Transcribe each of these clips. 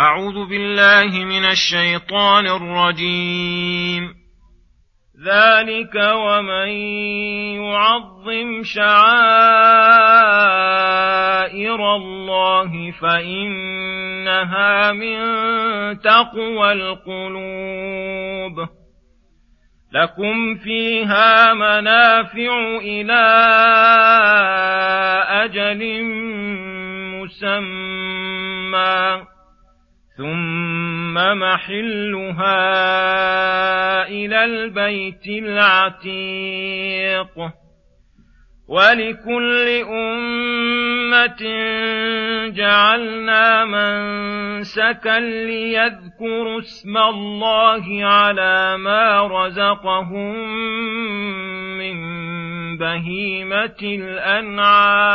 أعوذ بالله من الشيطان الرجيم. ذلك ومن يعظم شعائر الله فإنها من تقوى القلوب. لكم فيها منافع إلى أجل مسمى. ثم محلها إلى البيت العتيق ولكل أمة جعلنا منسكا ليذكروا اسم الله على ما رزقهم من بهيمة الأنعام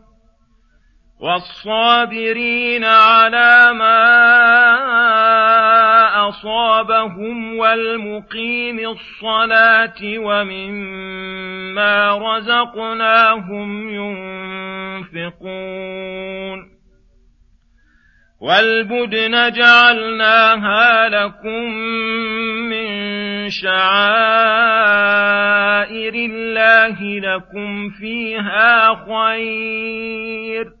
والصابرين على ما أصابهم والمقيم الصلاة ومما رزقناهم ينفقون والبدن جعلناها لكم من شعائر الله لكم فيها خير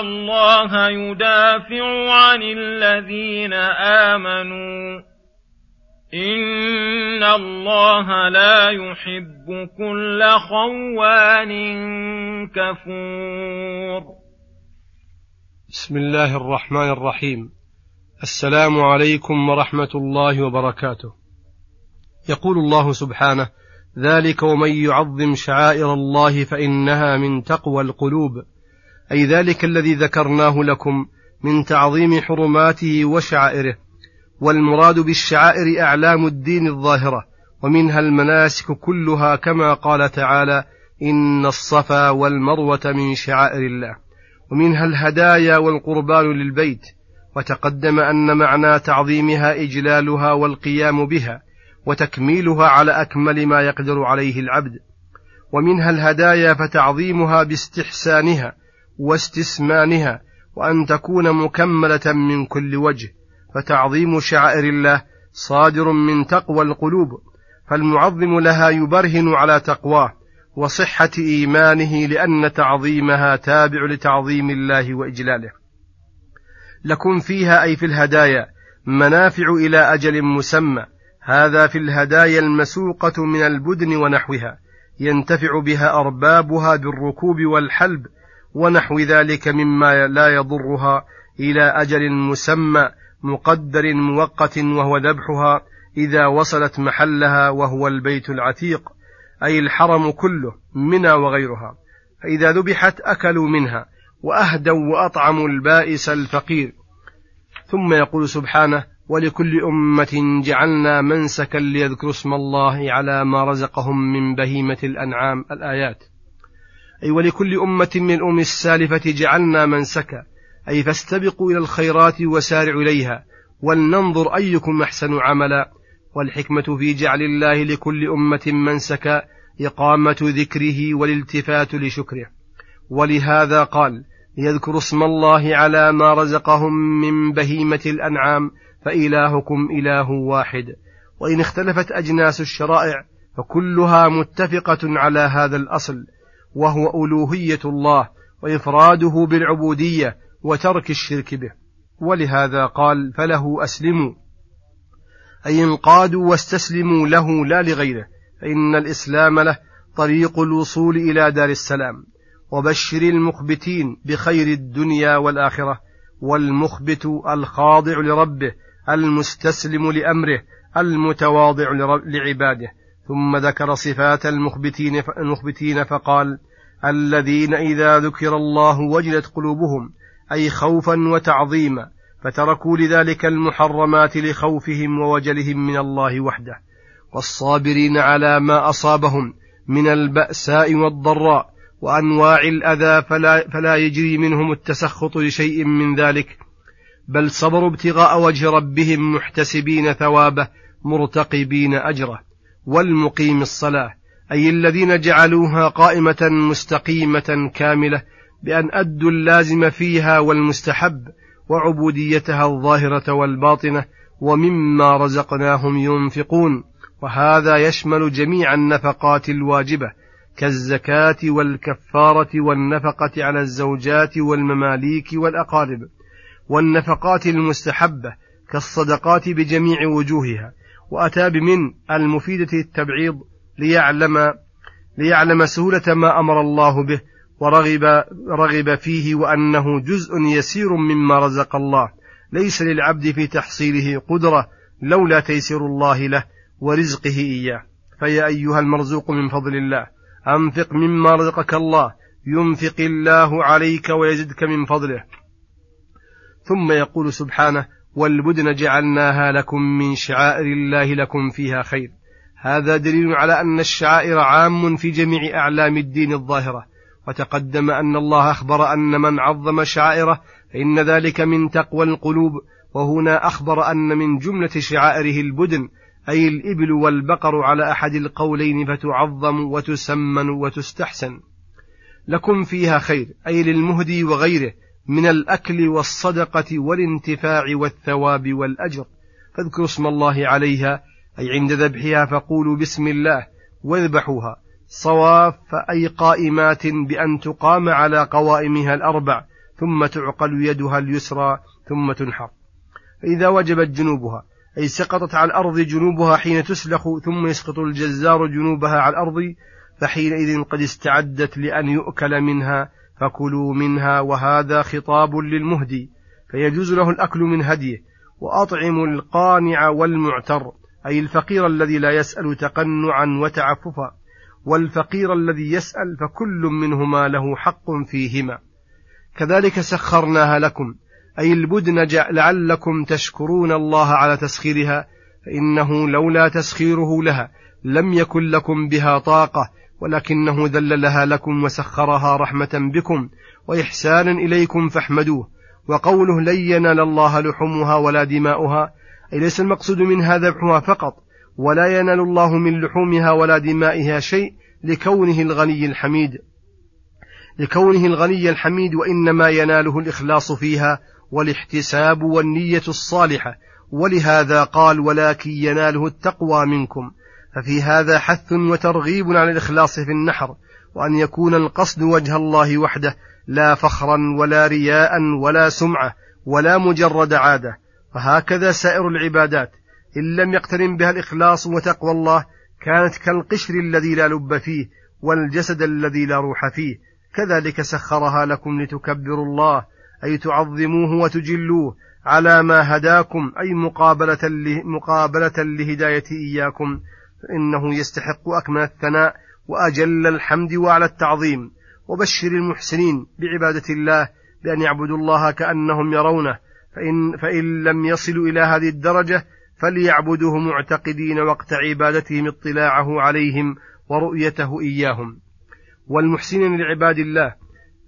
الله يدافع عن الذين آمنوا. إن الله لا يحب كل خوان كفور. بسم الله الرحمن الرحيم. السلام عليكم ورحمة الله وبركاته. يقول الله سبحانه ذلك ومن يعظم شعائر الله فإنها من تقوى القلوب. أي ذلك الذي ذكرناه لكم من تعظيم حرماته وشعائره والمراد بالشعائر أعلام الدين الظاهرة ومنها المناسك كلها كما قال تعالى إن الصفا والمروة من شعائر الله. ومنها الهدايا والقربان للبيت وتقدم أن معنى تعظيمها إجلالها والقيام بها وتكميلها على أكمل ما يقدر عليه العبد. ومنها الهدايا فتعظيمها باستحسانها واستسمانها وأن تكون مكملة من كل وجه فتعظيم شعائر الله صادر من تقوى القلوب فالمعظم لها يبرهن على تقواه وصحة إيمانه لأن تعظيمها تابع لتعظيم الله وإجلاله. لكم فيها أي في الهدايا منافع إلى أجل مسمى هذا في الهدايا المسوقة من البدن ونحوها ينتفع بها أربابها بالركوب والحلب ونحو ذلك مما لا يضرها إلى أجل مسمى مقدر مؤقت وهو ذبحها إذا وصلت محلها وهو البيت العتيق أي الحرم كله منى وغيرها. فإذا ذبحت أكلوا منها وأهدوا وأطعموا البائس الفقير. ثم يقول سبحانه ولكل أمة جعلنا منسكا ليذكروا اسم الله على ما رزقهم من بهيمة الأنعام. الآيات. أي ولكل أمة من الأمم السالفة جعلنا منسكا. أي فاستبقوا إلى الخيرات وسارعوا إليها ولننظر أيكم أحسن عملا. والحكمة في جعل الله لكل أمة منسكا إقامة ذكره والالتفات لشكره. ولهذا قال ليذكروا اسم الله على ما رزقهم من بهيمة الأنعام فإلهكم إله واحد. وإن اختلفت أجناس الشرائع فكلها متفقة على هذا الأصل. وهو ألوهية الله وإفراده بالعبودية وترك الشرك به. ولهذا قال فله أسلموا. أي انقادوا واستسلموا له لا لغيره فإن الإسلام له طريق الوصول إلى دار السلام. وبشر المخبتين بخير الدنيا والآخرة والمخبت الخاضع لربه المستسلم لأمره المتواضع لعباده. ثم ذكر صفات المخبتين المخبتين فقال الذين إذا ذكر الله وجلت قلوبهم أي خوفا وتعظيما فتركوا لذلك المحرمات لخوفهم ووجلهم من الله وحده. والصابرين على ما أصابهم من البأساء والضراء وأنواع الأذى فلا, فلا يجري منهم التسخط لشيء من ذلك بل صبروا ابتغاء وجه ربهم محتسبين ثوابه مرتقبين أجره. والمقيم الصلاة أي الذين جعلوها قائمة مستقيمة كاملة بأن أدوا اللازم فيها والمستحب وعبوديتها الظاهرة والباطنة ومما رزقناهم ينفقون وهذا يشمل جميع النفقات الواجبة كالزكاة والكفارة والنفقة على الزوجات والمماليك والأقارب والنفقات المستحبة كالصدقات بجميع وجوهها وأتى بمن المفيدة التبعيض ليعلم ليعلم سهولة ما أمر الله به ورغب رغب فيه وأنه جزء يسير مما رزق الله. ليس للعبد في تحصيله قدرة لولا تيسير الله له ورزقه إياه. فيا أيها المرزوق من فضل الله أنفق مما رزقك الله ينفق الله عليك ويزدك من فضله. ثم يقول سبحانه والبدن جعلناها لكم من شعائر الله لكم فيها خير. هذا دليل على أن الشعائر عام في جميع أعلام الدين الظاهرة. وتقدم أن الله أخبر أن من عظم شعائره فإن ذلك من تقوى القلوب. وهنا أخبر أن من جملة شعائره البدن أي الإبل والبقر على أحد القولين فتعظم وتسمن وتستحسن. لكم فيها خير أي للمهدي وغيره. من الأكل والصدقة والانتفاع والثواب والأجر. فاذكروا اسم الله عليها أي عند ذبحها فقولوا بسم الله واذبحوها. صواف أي قائمات بأن تقام على قوائمها الأربع ثم تعقل يدها اليسرى ثم تنحر. فإذا وجبت جنوبها أي سقطت على الأرض جنوبها حين تسلخ ثم يسقط الجزار جنوبها على الأرض فحينئذ قد استعدت لأن يؤكل منها فكلوا منها وهذا خطاب للمهدي فيجوز له الأكل من هديه وأطعموا القانع والمعتر أي الفقير الذي لا يسأل تقنعا وتعففا والفقير الذي يسأل فكل منهما له حق فيهما. كذلك سخرناها لكم أي البدن لعلكم تشكرون الله على تسخيرها فإنه لولا تسخيره لها لم يكن لكم بها طاقة ولكنه ذللها لكم وسخرها رحمة بكم وإحسانا إليكم فاحمدوه. وقوله لن ينال الله لحومها ولا دماؤها أي ليس المقصود منها ذبحها فقط ولا ينال الله من لحومها ولا دمائها شيء لكونه الغني الحميد. لكونه الغني الحميد وإنما يناله الإخلاص فيها والاحتساب والنية الصالحة. ولهذا قال ولكن يناله التقوى منكم. ففي هذا حث وترغيب على الإخلاص في النحر وأن يكون القصد وجه الله وحده لا فخرا ولا رياء ولا سمعة ولا مجرد عادة. فهكذا سائر العبادات إن لم يقترن بها الإخلاص وتقوى الله كانت كالقشر الذي لا لب فيه والجسد الذي لا روح فيه. كذلك سخرها لكم لتكبروا الله أي تعظموه وتجلوه على ما هداكم أي مقابلة, مقابلة لهداية إياكم. فإنه يستحق أكمل الثناء وأجل الحمد وعلى التعظيم. وبشر المحسنين بعبادة الله بأن يعبدوا الله كأنهم يرونه. فإن, فإن لم يصلوا إلى هذه الدرجة فليعبدوه معتقدين وقت عبادتهم اطلاعه عليهم ورؤيته إياهم. والمحسنين لعباد الله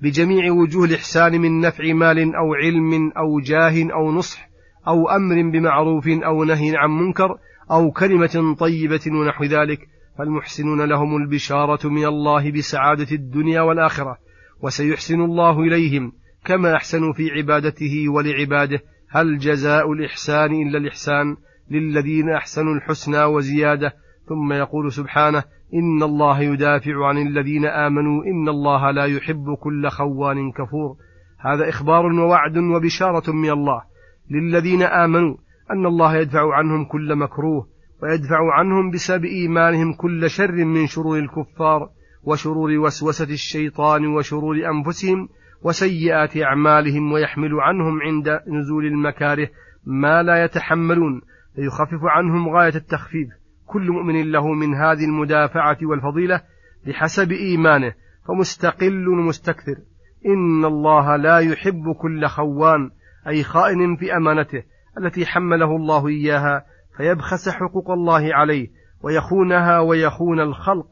بجميع وجوه الإحسان من نفع مال أو علم أو جاه أو نصح أو أمر بمعروف أو نهي عن منكر أو كلمة طيبة ونحو ذلك فالمحسنون لهم البشارة من الله بسعادة الدنيا والآخرة وسيحسن الله إليهم كما أحسنوا في عبادته ولعباده. هل جزاء الإحسان إلا الإحسان للذين أحسنوا الحسنى وزيادة؟ ثم يقول سبحانه إن الله يدافع عن الذين آمنوا إن الله لا يحب كل خوان كفور. هذا إخبار ووعد وبشارة من الله. للذين آمنوا أن الله يدفع عنهم كل مكروه ويدفع عنهم بسبب إيمانهم كل شر من شرور الكفار وشرور وسوسة الشيطان وشرور أنفسهم وسيئات أعمالهم ويحمل عنهم عند نزول المكاره ما لا يتحملون فيخفف عنهم غاية التخفيف. كل مؤمن له من هذه المدافعة والفضيلة بحسب إيمانه فمستقل مستكثر. إن الله لا يحب كل خوان أي خائن في أمانته التي حمله الله إياها فيبخس حقوق الله عليه ويخونها ويخون الخلق.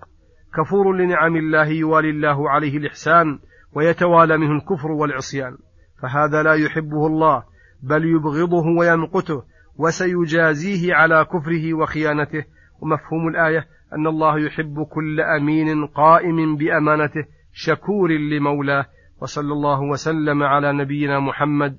كفور لنعم الله يوالي الله عليه الإحسان ويتوالى منه الكفر والعصيان. فهذا لا يحبه الله بل يبغضه ويمقته وسيجازيه على كفره وخيانته. ومفهوم الآية أن الله يحب كل أمين قائم بأمانته شكور لمولاه. وصلى الله وسلم على نبينا محمد